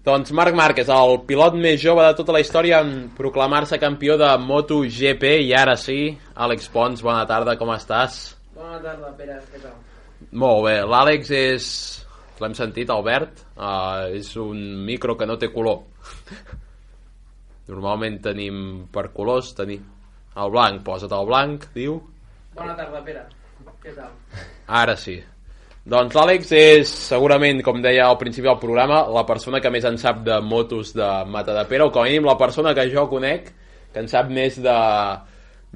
Doncs Marc Márquez, el pilot més jove de tota la història en proclamar-se campió de MotoGP i ara sí, Àlex Pons, bona tarda, com estàs? Bona tarda, Pere, què tal? Molt bé, l'Àlex és... L'hem sentit, Albert, uh, és un micro que no té color. Normalment tenim per colors, tenim el blanc, posa't el blanc, diu. Bona tarda, Pere, què tal? Ara sí. Doncs l'Àlex és segurament, com deia al principi del programa, la persona que més en sap de motos de Matadepera, o com a mínim la persona que jo conec que en sap més de,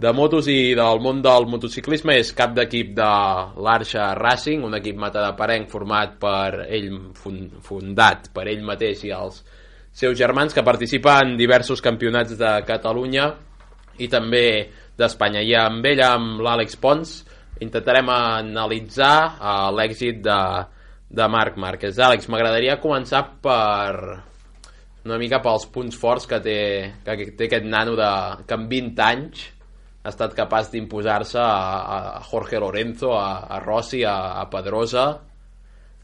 de motos i del món del motociclisme és cap d'equip de l'Arxa Racing, un equip matadeperenc format per ell, fundat per ell mateix i els seus germans que participa en diversos campionats de Catalunya i també d'Espanya. I amb ell, amb l'Àlex Pons, intentarem analitzar uh, l'èxit de, de Marc Márquez. Àlex, m'agradaria començar per una mica pels punts forts que té, que té aquest nano de, que en 20 anys ha estat capaç d'imposar-se a, a Jorge Lorenzo, a, a Rossi, a, a Pedrosa.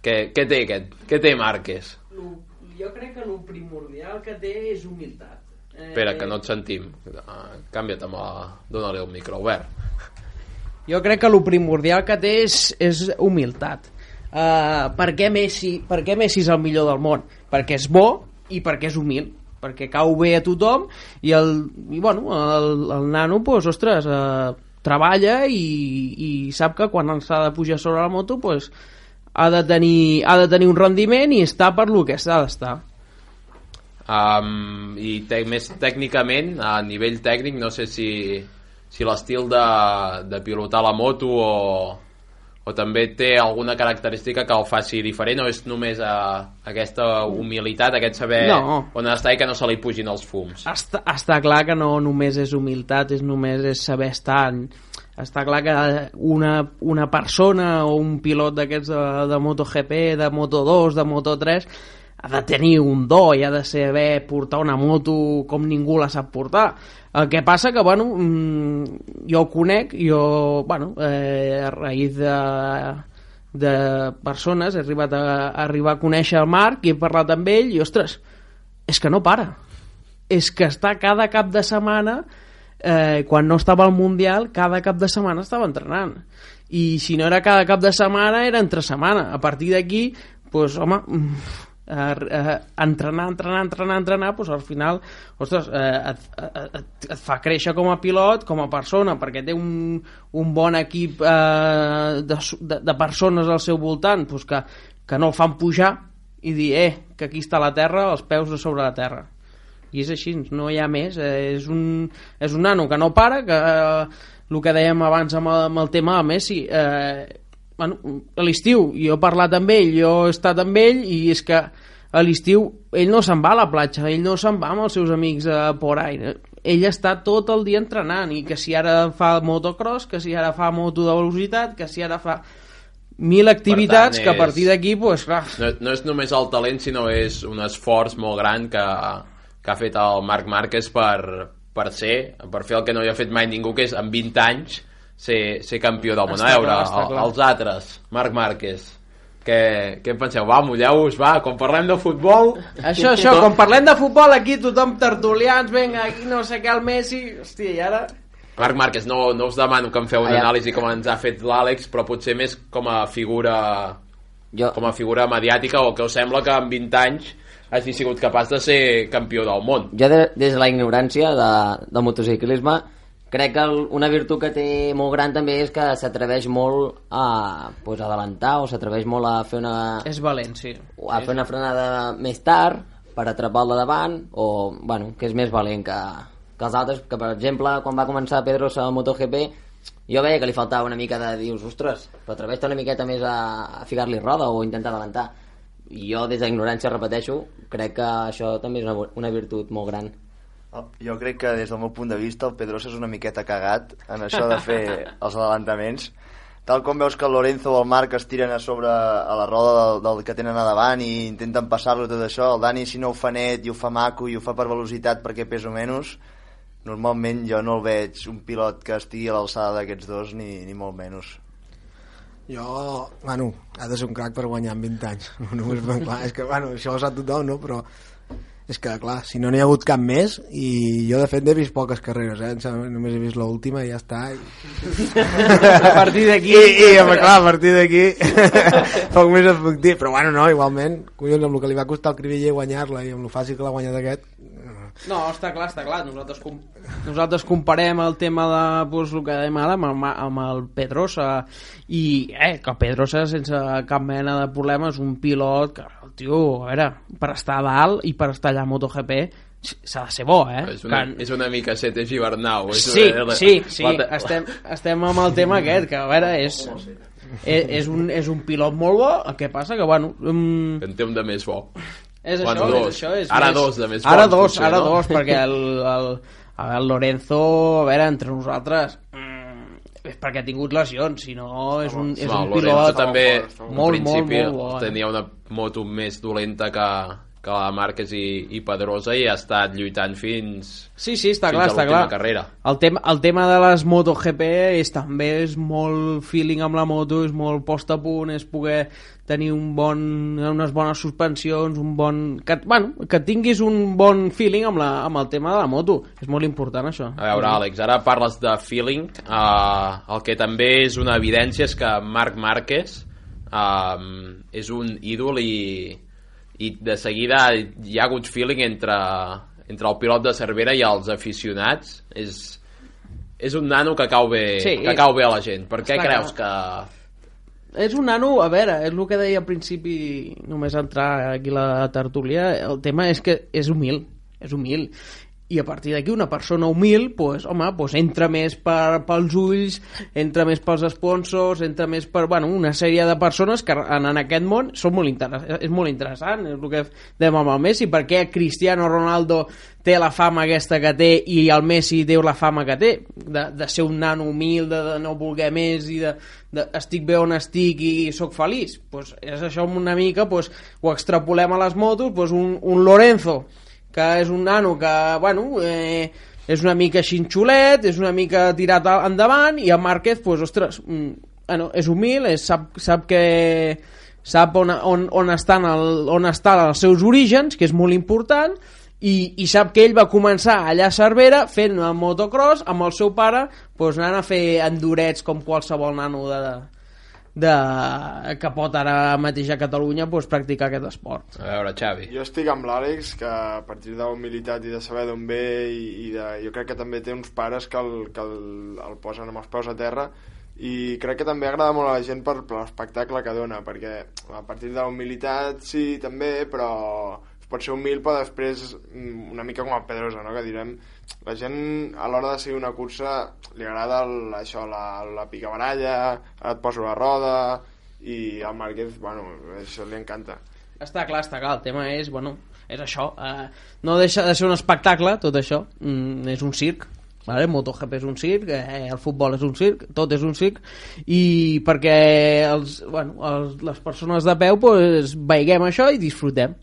Què, què té aquest? Què té Márquez? Lo, jo crec que el primordial que té és humilitat. Eh, Espera, que no et sentim. Uh, canvia't amb la... Dóna-li el micro, obert. Jo crec que el primordial que té és, és humilitat. Uh, per, què Messi, per què Messi és el millor del món? Perquè és bo i perquè és humil perquè cau bé a tothom i, el, i bueno, el, el nano pues, ostres, eh, treballa i, i sap que quan s'ha de pujar sobre la moto pues, ha, de tenir, ha de tenir un rendiment i està per lo que s'ha d'estar um, i te, més tècnicament a nivell tècnic no sé si, si l'estil de, de pilotar la moto o, o també té alguna característica que el faci diferent o és només uh, aquesta humilitat, aquest saber no. on està i que no se li pugin els fums està, està clar que no només és humilitat és només és saber estar en, està clar que una, una persona o un pilot d'aquests de, de MotoGP, de Moto2, de Moto3 ha de tenir un do i ha de saber portar una moto com ningú la sap portar el que passa que, bueno, mm, jo ho conec, jo, bueno, eh, a raïs de, de persones he arribat a, a arribar a conèixer el Marc i he parlat amb ell i, ostres, és que no para. És que està cada cap de setmana, eh, quan no estava al Mundial, cada cap de setmana estava entrenant. I si no era cada cap de setmana, era entre setmana. A partir d'aquí, pues, home, eh, eh, entrenar, entrenar, entrenar, entrenar, doncs al final ostres, eh, et, et, et fa créixer com a pilot, com a persona, perquè té un, un bon equip eh, de, de, de persones al seu voltant doncs que, que no el fan pujar i dir, eh, que aquí està la terra, els peus a sobre la terra. I és així, no hi ha més. Eh, és, un, és un nano que no para, que eh, el que dèiem abans amb el, amb el tema de Messi, eh, bueno, a l'estiu jo he parlat amb ell, jo he estat amb ell i és que a l'estiu ell no se'n va a la platja, ell no se'n va amb els seus amics a por ahí. Ell està tot el dia entrenant i que si ara fa motocross, que si ara fa moto de velocitat, que si ara fa mil activitats tant, és... que a partir d'aquí pues, clar. No, no és només el talent sinó és un esforç molt gran que, que ha fet el Marc Márquez per, per ser, per fer el que no hi ha fet mai ningú que és en 20 anys ser, ser campió del món. A veure, el, els altres, Marc Márquez, què, què en penseu? Va, mulleu-vos, va, quan parlem de futbol... Això, això, quan parlem de futbol aquí tothom tertulians, venga, aquí no sé què, el Messi... Hòstia, i ara... Marc Márquez, no, no us demano que em feu una anàlisi com ens ha fet l'Àlex, però potser més com a figura jo... com a figura mediàtica o que us sembla que en 20 anys hagi sigut capaç de ser campió del món. Jo de, des de la ignorància de, del motociclisme crec que una virtut que té molt gran també és que s'atreveix molt a pues, adelantar o s'atreveix molt a fer una... És valent, sí. A fer una frenada més tard per atrapar el de davant o, bueno, que és més valent que, que els altres, que per exemple quan va començar Pedrosa al MotoGP jo veia que li faltava una mica de dius, ostres, però atreveix una miqueta més a, a ficar-li roda o intentar adelantar. I jo des d'ignorància repeteixo crec que això també és una, una virtut molt gran jo crec que des del meu punt de vista el Pedrosa és una miqueta cagat en això de fer els adelantaments tal com veus que el Lorenzo o el Marc es tiren a sobre a la roda del, del que tenen a davant i intenten passar-lo tot això, el Dani si no ho fa net i ho fa maco i ho fa per velocitat perquè pesa menys normalment jo no el veig un pilot que estigui a l'alçada d'aquests dos ni, ni molt menys Jo, bueno, ha de ser un crac per guanyar en 20 anys. No, només, clar, és que, bueno, això ho sap tothom, no? Però és que, clar, si no n'hi ha hagut cap més, i jo, de fet, n'he vist poques carreres, eh? Només he vist l'última i ja està. I, A partir d'aquí... I, i home, clar, a partir d'aquí poc més et puc dir. Però, bueno, no, igualment, collons, amb el que li va costar al Cribiller guanyar-la i amb el fàcil que l'ha guanyat aquest, No, està clar, està clar. Nosaltres, com... Nosaltres comparem el tema de pues, el que dèiem ara amb el, amb el Pedrosa i eh, que Pedrosa sense cap mena de problema és un pilot que el tio, a veure, per estar a dalt i per estar allà a MotoGP s'ha de ser bo, eh? És una, Que- és una mica Sete Gibernau. És Sí, una, sí, sí, estem, estem amb el tema aquest, que a veure, és, és, és, un, és un pilot molt bo, el que passa que, bueno, um, En té un de més bo. És això, Bueno, és dos. això. És Ara més... dos de més Ara bons, dos, potser, ara no? dos, perquè el, el, el Lorenzo, a veure, entre nosaltres, mm, és perquè ha tingut lesions, si no és un, és No, un Lorenzo pilot també, molt, molt, principi, molt bo. eh? tenia una moto més dolenta que, que la Márquez i, i Pedrosa i ha estat lluitant fins, Sí, sí, està fins clar, està clar. carrera. El tema, el tema de les MotoGP és també és molt feeling amb la moto, és molt post a punt, és poder tenir un bon, unes bones suspensions, un bon... Que, bueno, que tinguis un bon feeling amb, la, amb el tema de la moto. És molt important, això. A veure, Àlex, ara parles de feeling. Uh, el que també és una evidència és que Marc Márquez uh, és un ídol i, i de seguida hi ha hagut feeling entre, entre el pilot de Cervera i els aficionats. És, és un nano que cau bé, Sí. que cau bé a la gent. Per què creus que... És un nano, a veure, és el que deia al principi, només entrar aquí a la tertúlia, el tema és que és humil, és humil. I a partir d'aquí una persona humil, pues, home, pues entra més per, pels ulls, entra més pels sponsors, entra més per bueno, una sèrie de persones que en, en aquest món són molt interess és molt interessant, és el que dèiem amb el Messi, perquè Cristiano Ronaldo té la fama aquesta que té i el Messi té la fama que té, de, de ser un nano humil, de, de no voler més i de, de estic bé on estic i sóc feliç. Pues és això una mica, pues, ho extrapolem a les motos, pues un, un Lorenzo, que és un nano que, bueno, eh, és una mica xinxulet, és una mica tirat endavant, i el Márquez, pues, ostres, mm, bueno, és humil, és, sap, sap que sap on, on, on, estan el, on estan els seus orígens, que és molt important, i, i sap que ell va començar allà a Cervera fent el motocross amb el seu pare pues, anant a fer endurets com qualsevol nano de, de, que pot ara mateix a Catalunya pues, practicar aquest esport. A veure, Xavi. Jo estic amb l'Àlex, que a partir de la humilitat i de saber d'on ve i, i de, jo crec que també té uns pares que, el, que el, el posen amb els peus a terra i crec que també agrada molt a la gent per, per l'espectacle que dona, perquè a partir de la humilitat sí, també, però pot ser humil, però després mm, una mica com el Pedrosa, no? que direm la gent a l'hora de seguir una cursa li agrada el, això, la, la picabaralla, et poso la roda i al Márquez, bueno, això li encanta. Està clar, està clar, el tema és, bueno, és això, eh, no deixa de ser un espectacle, tot això, mm, és un circ, vale? MotoGP és un circ, eh, el futbol és un circ, tot és un circ, i perquè els, bueno, els, les persones de peu pues, veiguem això i disfrutem.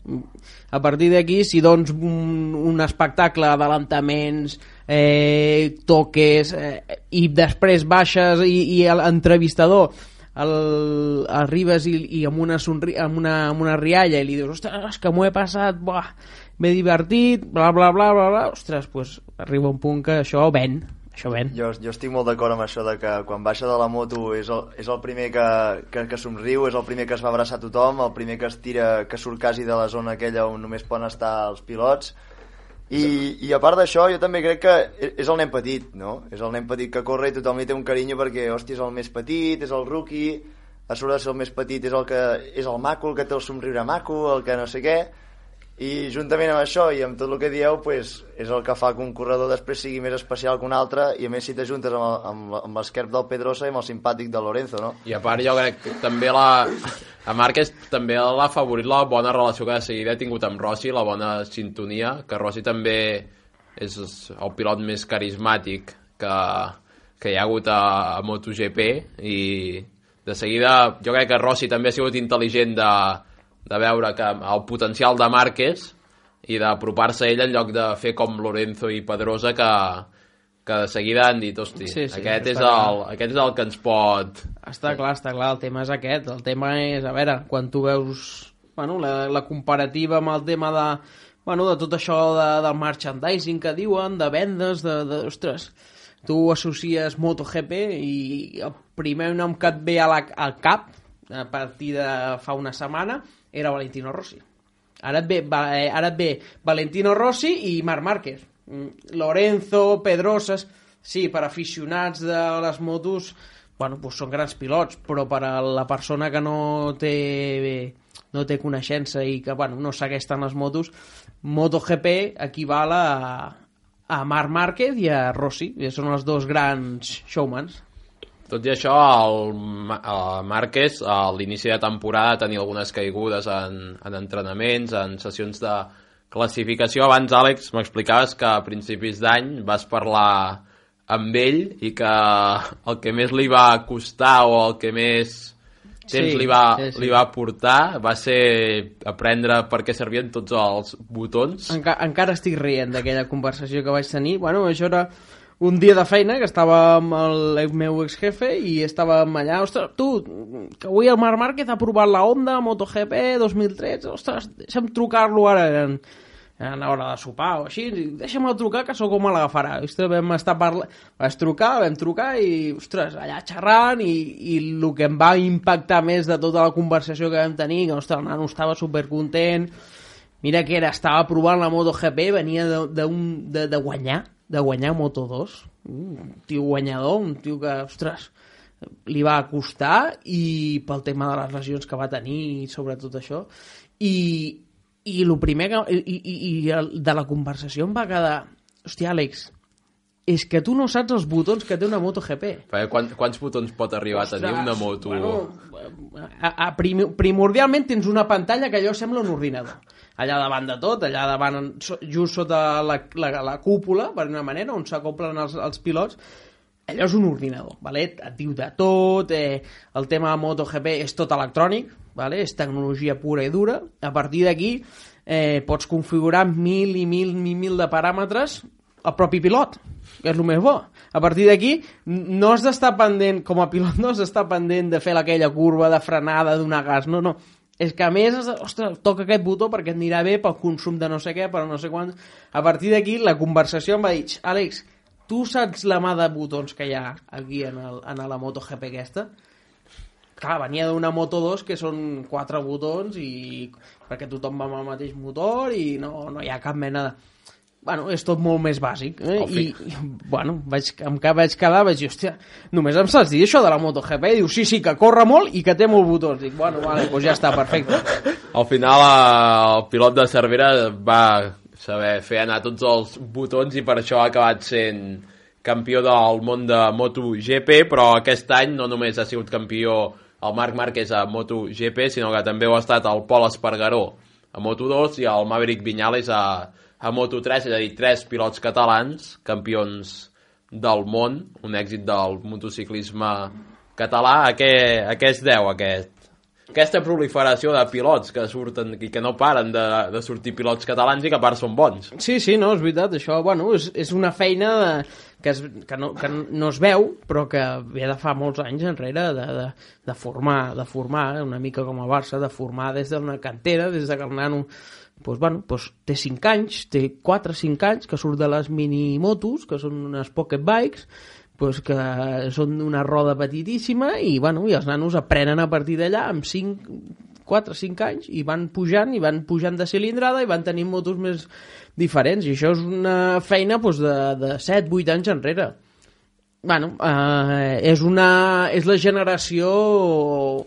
A partir d'aquí, si dones un, un espectacle d'adelantaments, eh, toques, eh, i després baixes i, i l'entrevistador el, arribes i, i amb, una sonri, amb, una, amb una rialla i li dius, ostres, que m'ho he passat, buah, m'he divertit, bla, bla, bla, bla, bla, ostres, pues, arriba un punt que això ven, això ven. Jo, jo estic molt d'acord amb això de que quan baixa de la moto és el, és el primer que, que, que somriu, és el primer que es va abraçar tothom, el primer que es tira, que surt quasi de la zona aquella on només poden estar els pilots. I, i a part d'això, jo també crec que e- és el nen petit, no? És el nen petit que corre i tothom li té un carinyo perquè, hòstia, és el més petit, és el rookie, a sobre de ser el més petit és el que és el maco, el que té el somriure maco, el que no sé què, i juntament amb això i amb tot el que dieu pues, és el que fa que un corredor després sigui més especial que un altre i a més si t'ajuntes amb, amb, amb l'esquerp del Pedrosa i amb el simpàtic de Lorenzo no? I a part jo crec que també la... A Márquez també l'ha favorit la bona relació que de seguida ha tingut amb Rossi, la bona sintonia, que Rossi també és el pilot més carismàtic que, que hi ha hagut a, a MotoGP i de seguida jo crec que Rossi també ha sigut intel·ligent de, de veure que el potencial de Márquez i d'apropar-se a ell en lloc de fer com Lorenzo i Pedrosa que, que de seguida han dit, hosti, Sí, sí, aquest, és el, aquest és el que ens pot... Està clar, està clar, el tema és aquest. El tema és, a veure, quan tu veus bueno, la, la comparativa amb el tema de, bueno, de tot això de, del merchandising que diuen, de vendes, de, de ostres, tu associes MotoGP i el primer nom que et ve a la, al cap a partir de fa una setmana era Valentino Rossi. Ara et ve, eh, ara et ve Valentino Rossi i Marc Márquez. Mm, Lorenzo, Pedrosas... Sí, per aficionats de les motos, bueno, doncs són grans pilots, però per a la persona que no té no té coneixença i que bueno, no segueix tant les motos, MotoGP equival a, a Marc Márquez i a Rossi, són els dos grans showmans. Tot i això, el, el Márquez a l'inici de temporada tenia algunes caigudes en, en entrenaments, en sessions de classificació. Abans, Àlex, m'explicaves que a principis d'any vas parlar amb ell i que el que més li va costar o el que més temps Sí, li, va, sí, sí. li va portar va ser aprendre per què servien tots els botons. Enca encara estic rient d'aquella conversació que vaig tenir. Bueno, això era un dia de feina que estava amb el meu exjefe i estàvem allà, ostres, tu, que avui el Marc Márquez ha provat la Honda MotoGP 2013, ostres, deixa'm trucar-lo ara en, en hora de sopar o així, deixa'm trucar que sóc com l'agafarà. Ostres, vam estar parlant, vaig trucar, vam trucar i, ostres, allà xerrant i, i el que em va impactar més de tota la conversació que vam tenir, que, ostres, el nano estava supercontent, Mira que era, estava provant la MotoGP, venia de, de, un, de, de guanyar, de guanyar Moto2. Un tio guanyador, un tio que, ostres, li va costar i pel tema de les lesions que va tenir i sobretot això. I, i el primer que, i, i, i de la conversació em va quedar hòstia, Àlex, és que tu no saps els botons que té una MotoGP. Perquè Quants, quants botons pot arribar a tenir una moto? Bueno, a, a prim, primordialment tens una pantalla que allò sembla un ordinador. Allà davant de tot, allà davant, just sota la, la, la cúpula, per una manera, on s'acoplen els, els pilots, allò és un ordinador, vale? et diu de tot, eh, el tema de MotoGP és tot electrònic, vale? és tecnologia pura i dura, a partir d'aquí eh, pots configurar mil i mil i mil de paràmetres el propi pilot, que és el més bo. A partir d'aquí, no has d'estar pendent, com a pilot, no has d'estar pendent de fer aquella curva de frenada, de donar gas, no, no. És que a més, ostres, toca aquest botó perquè et anirà bé pel consum de no sé què, per no sé quant. A partir d'aquí, la conversació em va dir, Àlex, tu saps la mà de botons que hi ha aquí en, el, en la MotoGP aquesta? Clar, venia d'una Moto 2 que són quatre botons i perquè tothom va amb el mateix motor i no, no hi ha cap mena de... Bueno, és tot molt més bàsic. Eh? I, I, bueno, vaig, em vaig quedar, vaig dir, hòstia, només em saps dir això de la MotoGP? I diu, sí, sí, que corre molt i que té molts botons. Dic, bueno, vale, doncs ja està, perfecte. Al final eh, el pilot de Cervera va saber fer anar tots els botons i per això ha acabat sent campió del món de MotoGP, però aquest any no només ha sigut campió el Marc Márquez a MotoGP, sinó que també ho ha estat el Pol Espargaró a Moto2 i el Maverick Viñales a, a Moto3, és a dir, tres pilots catalans, campions del món, un èxit del motociclisme català. A què, a què es deu aquest, aquesta proliferació de pilots que surten i que no paren de, de sortir pilots catalans i que a part són bons. Sí, sí, no, és veritat, això, bueno, és, és una feina de, que, es, que, no, que no es veu, però que ve de fa molts anys enrere de, de, de formar, de formar, eh, una mica com a Barça, de formar des d'una cantera, des de que el nano pues, bueno, pues, té 5 anys, té 4 o 5 anys, que surt de les minimotos, que són unes pocket bikes, pues, que són d'una roda petitíssima i, bueno, i els nanos aprenen a partir d'allà amb 5, 4 o 5 anys i van pujant i van pujant de cilindrada i van tenir motos més diferents i això és una feina pues, de, de 7-8 anys enrere bueno, eh, és, una, és la generació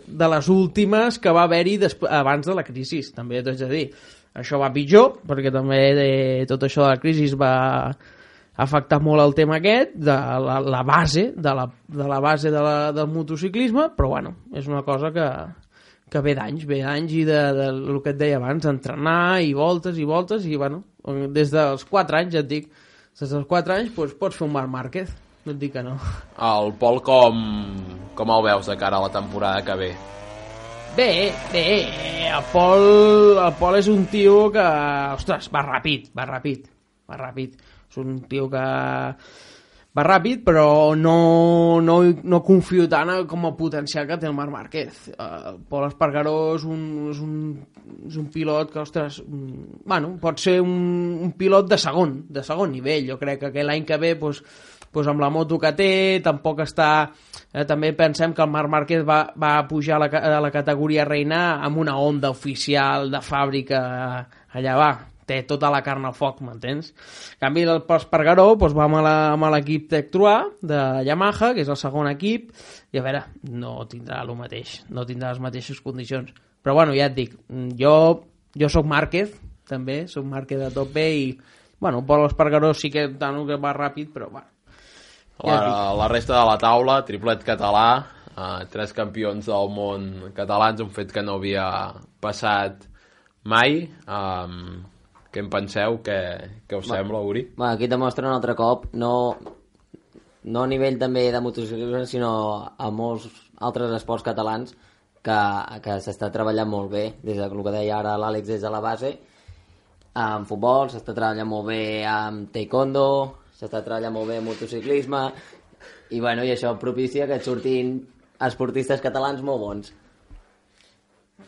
de les últimes que va haver-hi abans de la crisi, també t'haig de dir. Això va pitjor, perquè també de, tot això de la crisi va afectar molt el tema aquest, de la, la base, de la, de la base de la, del motociclisme, però bueno, és una cosa que, que ve d'anys, ve d'anys i de, de, el que et deia abans, entrenar i voltes i voltes i bueno, des dels 4 anys ja et dic, des dels 4 anys doncs, pots fer un Marc Márquez, no et dic que no. El Pol com, com el veus de cara a la temporada que ve? Bé, bé, el Pol, el Pol és un tio que, ostres, va ràpid, va ràpid, va ràpid. És un tio que va ràpid, però no, no, no confio tant com a potencial que té el Marc Márquez. Uh, Pol Espargaró és un, és, un, és un pilot que, ostres, mm, bueno, pot ser un, un pilot de segon, de segon nivell. Jo crec que l'any que ve, doncs, doncs amb la moto que té, tampoc està... Eh, també pensem que el Marc Márquez va, va pujar a la, a la categoria reina amb una onda oficial de fàbrica eh, allà va, té tota la carn al foc, m'entens? En canvi, el Pol Espargaró doncs, va amb l'equip Tech 3 de Yamaha, que és el segon equip, i a veure, no tindrà el mateix, no tindrà les mateixes condicions. Però bueno, ja et dic, jo, jo sóc Márquez, també, sóc Márquez de tope i, bueno, Pol Espargaró sí que tant que va ràpid, però bueno, La, la resta de la taula, triplet català, eh, tres campions del món catalans, un fet que no havia passat mai. Um, què en penseu? Què, què us sembla, Uri? Bueno, aquí demostra un altre cop, no, no a nivell també de motociclisme, sinó a molts altres esports catalans que, que s'està treballant molt bé, des de el que deia ara l'Àlex des de la base, amb futbol, s'està treballant molt bé amb taekwondo, s'està treballant molt bé amb motociclisme, i bueno, i això propicia que et surtin esportistes catalans molt bons.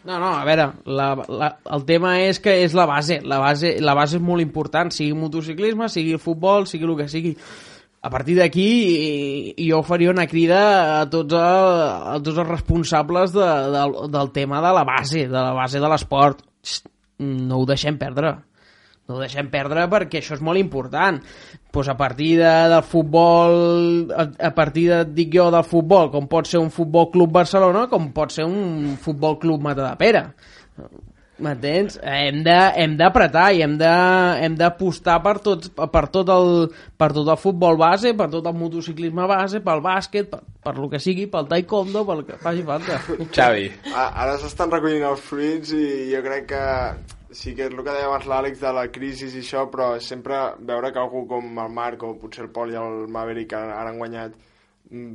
No, no, a veure, la, la, el tema és que és la base, la base, la base és molt important, sigui motociclisme, sigui futbol, sigui el que sigui. A partir d'aquí, jo faria una crida a tots, el, a tots els responsables de, del, del tema de la base, de la base de l'esport. No ho deixem perdre. No ho deixem perdre perquè això és molt important. Pues a partir de, del futbol, a, a partir de, dic jo, del futbol, com pot ser un futbol club Barcelona, com pot ser un futbol club Matadepera. M'entens? Hem de- hem d'apretar i hem de- hem d'apostar per, tot, per, tot el, per tot el futbol base, per tot el motociclisme base, pel bàsquet, per, per lo que sigui, pel taekwondo, pel que faci falta. Xavi, Ara s'estan recollint els fruits i jo crec que sí que és el que deia abans l'Àlex de la crisi i això, però sempre veure que algú com el Marc o potser el Pol i el Maverick que ara han guanyat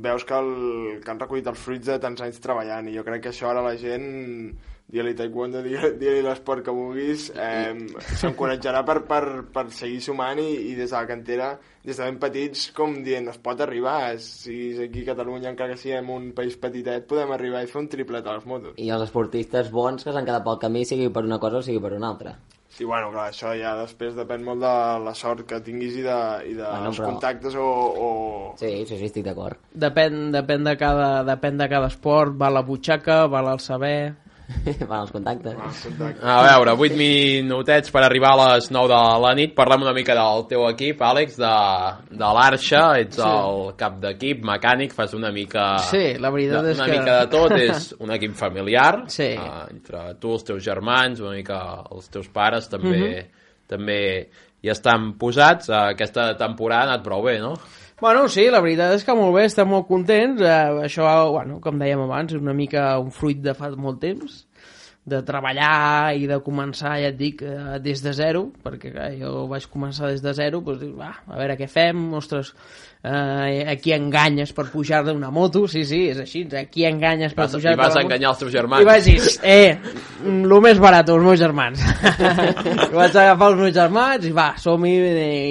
veus que, el, que han recollit els fruits de tants anys treballant i jo crec que això ara la gent digue-li taekwondo, digue- digue-li l'esport que vulguis. Eh, s'encoratjarà per, per, per seguir sumant i, i des de la cantera des de ben petits com dient es pot arribar si aquí a Catalunya encara que siguem un país petitet podem arribar i fer un triplet a les motos. I els esportistes bons que s'han quedat pel camí, sigui per una cosa o sigui per una altra. Sí, bueno, clar, això ja després depèn molt de la sort que tinguis i de, i de Bueno, els però- contactes o... o... Sí, sí, sí, estic d'acord. Depèn, depèn, de cada, depèn de cada esport, val la butxaca, val el saber... Van els contactes. a veure, 8 minutets per arribar a les 9 de la nit. Parlem una mica del teu equip, Àlex, de, de l'Arxa. Ets Sí. el cap d'equip, mecànic, fas una mica... Sí, la veritat una, és una que- mica de tot, és un equip familiar. Sí. eh, entre tu, els teus germans, una mica els teus pares, també, Mhm. també hi estan posats. Eh, aquesta temporada ha anat prou bé, no? Bueno, sí, la veritat és que molt bé, estem molt contents. Eh, això, bueno, com dèiem abans, és una mica un fruit de fa molt temps de treballar i de començar, ja et dic, eh, des de zero, perquè clar, jo vaig començar des de zero, doncs dic, va, a veure què fem, ostres, eh, a qui enganyes per pujar d'una moto, sí, sí, és així, a qui enganyes per Vas, pujar I vas de la enganyar els teus moto? germans. I vaig dir, eh, el més barat, els meus germans. I vaig agafar els meus germans i va, som-hi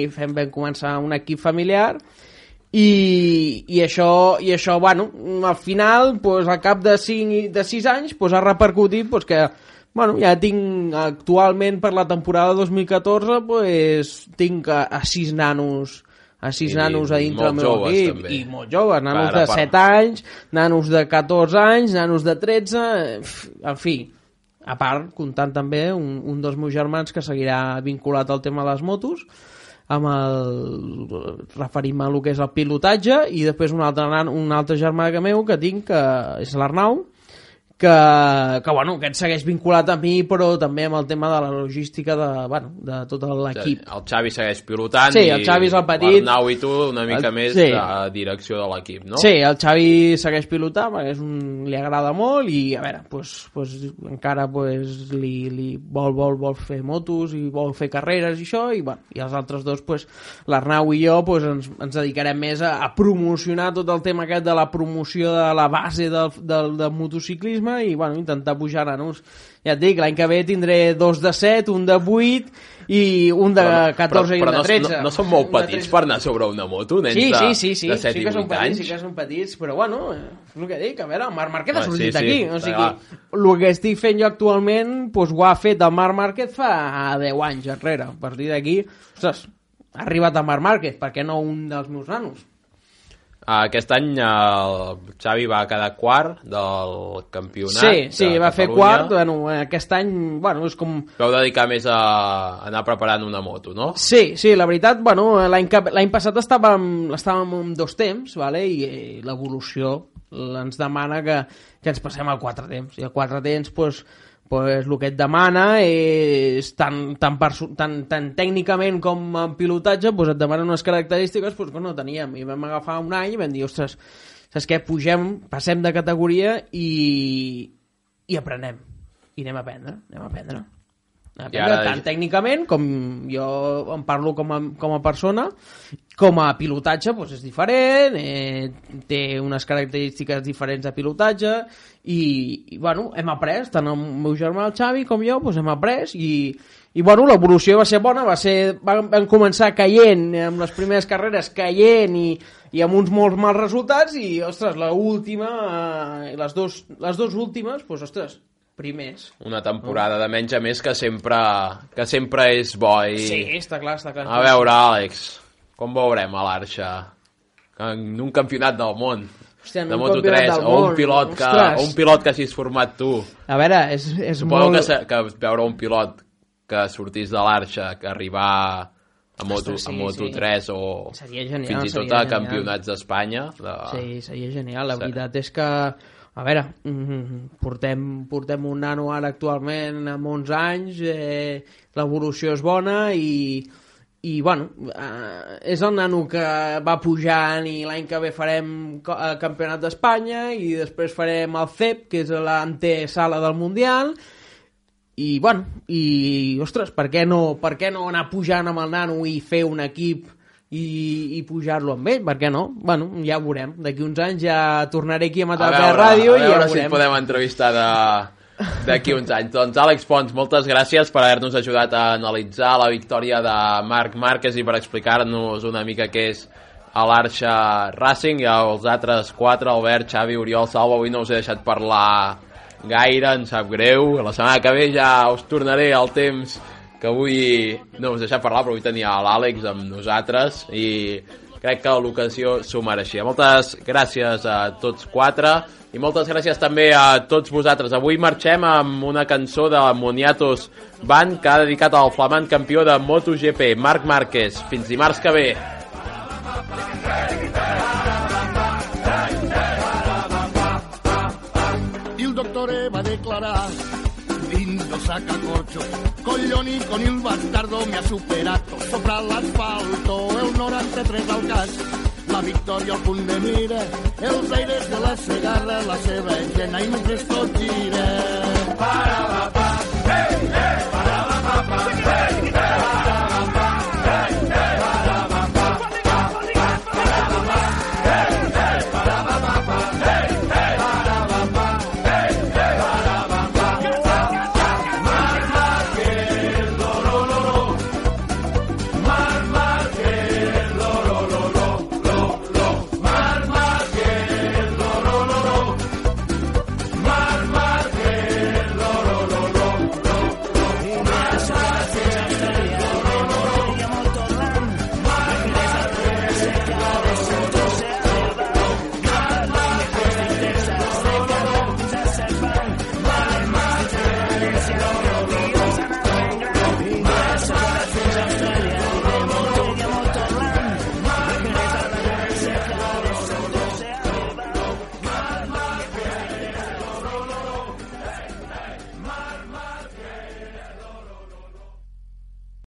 i fem, vam començar un equip familiar i, i, això, i això, bueno, al final, pues, al cap de 5 i de 6 anys, pues, ha repercutit pues, que bueno, ja tinc actualment per la temporada 2014 pues, tinc a, a 6 nanos a 6 I nanos a dintre del meu joves, equip també. i molt joves, nanos Per a de part. 7 anys nanos de 14 anys, nanos de 13 f- en fi a part, comptant també un, un dels meus germans que seguirà vinculat al tema de les motos amb el referim a el que és el pilotatge i després un altre, un altre germà meu que tinc que és l'Arnau que, que, bueno, que et segueix vinculat a mi però també amb el tema de la logística de, bueno, de tot l'equip El Xavi segueix pilotant Sí, el Xavi és el petit. l'Arnau i tu una mica El- més sí. de direcció de l'equip, no? Sí, el Xavi segueix pilotant, perquè és un, li agrada molt i a veure, pues, pues, encara pues, li, li vol, vol, vol fer motos i vol fer carreres i això, i, bueno, i els altres dos, pues, l'Arnau i jo, pues, ens, ens dedicarem més a, a promocionar tot el tema aquest de la promoció de la base del, del, del motociclisme ritme i bueno, intentar pujar nanos. Ja et dic, l'any que ve tindré dos de 7, un de 8 i un de 14 i un de 13. no, no, no són molt petits 13. per anar sobre una moto, nens Sí, de, sí, sí, sí, de 7 sí i que són 8 petits, anys. sí que són petits, però bueno, eh, és el que dic, a veure, el Marc Márquez ha Ah, sortit sí, sí, aquí, o sigui, el que estic fent jo actualment, doncs ho ha fet el Marc Márquez fa 10 anys enrere, a partir d'aquí, ostres, ha arribat el Marc Márquez, per què no un dels meus nanos? Ah, Aquest any el Xavi va quedar quart del campionat Sí, sí, va fer quart, bueno, aquest any, bueno, és com... Vau dedicar més a anar preparant una moto, no? Sí, sí, la veritat, bueno, l'any passat estàvem, estàvem en dos temps, vale? i eh, l'evolució ens demana que, que ens passem al quatre temps. I al quatre temps, pues, pues, el que et demana és tant, tant, tant, tant tècnicament com en pilotatge, pues, et demana unes característiques pues, que no teníem. I vam agafar un any i vam dir, ostres, saps què? Pugem, passem de categoria i, i aprenem. I anem a aprendre, anem a aprendre. A I ara- tant tècnicament com jo em parlo com a, com a persona com a pilotatge doncs és diferent eh, té unes característiques diferents de pilotatge i, i bueno, hem après tant el meu germà el Xavi com jo doncs hem après i, i bueno, l'evolució va ser bona va ser, vam, vam començar caient amb les primeres carreres caient i, i amb uns molts mals resultats i ostres, l'última eh, les, dos, les dos últimes doncs ostres, primers Una temporada de menys a més que sempre, que sempre és bo. I... Sí, està clar, està clar. A veure, Àlex, com veurem a l'Arxa? En un campionat del món. Hòstia, en de un Moto3, campionat del o un món, pilot que, ostres. o un pilot que hagis format tu. A veure, és, és Suposo molt... que, se- que veure un pilot que sortís de l'Arxa, que arribar a Moto, Ostres, sí, a Moto sí. 3 o Seria genial, fins i tot a genial. campionats d'Espanya. De... Sí, seria genial. La Sí. veritat és que, a veure, mm, portem, portem un nano ara actualment amb 11 anys, eh, l'evolució és bona i, i bueno, eh, és el nano que va pujant i l'any que ve farem el campionat d'Espanya i després farem el CEP, que és l'antesala del Mundial, i bueno, i ostres, per què no, per què no anar pujant amb el nano i fer un equip i, i pujar-lo amb ell, per què no? Bueno, ja ho veurem, d'aquí uns anys ja tornaré aquí a a matar veure, la ràdio i ja veure ho si veurem. podem entrevistar de d'aquí uns anys. Doncs Àlex Pons, moltes gràcies per haver-nos ajudat a analitzar la victòria de Marc Márquez i per explicar-nos una mica què és a l'Arxa Racing i als altres quatre, Albert, Xavi, Oriol, Salva, avui no us he deixat parlar gaire, em sap greu. La setmana que ve ja us tornaré al temps que avui no us deixat parlar, però avui tenia l'Àlex amb nosaltres i crec que l'ocasió s'ho mereixia. Moltes gràcies a tots quatre i moltes gràcies també a tots vosaltres. Avui marxem amb una cançó de Moniatos Band que ha dedicat al flamant campió de MotoGP, Marc Márquez. Fins dimarts que ve. il dottore va a sacacorcio Coglioni con il bastardo mi ha superato. Sopra l'asfalto è un 93 al gas La vittoria al punt de mira Els aires de la segarra La seva gent ai mentre tot gira. Para la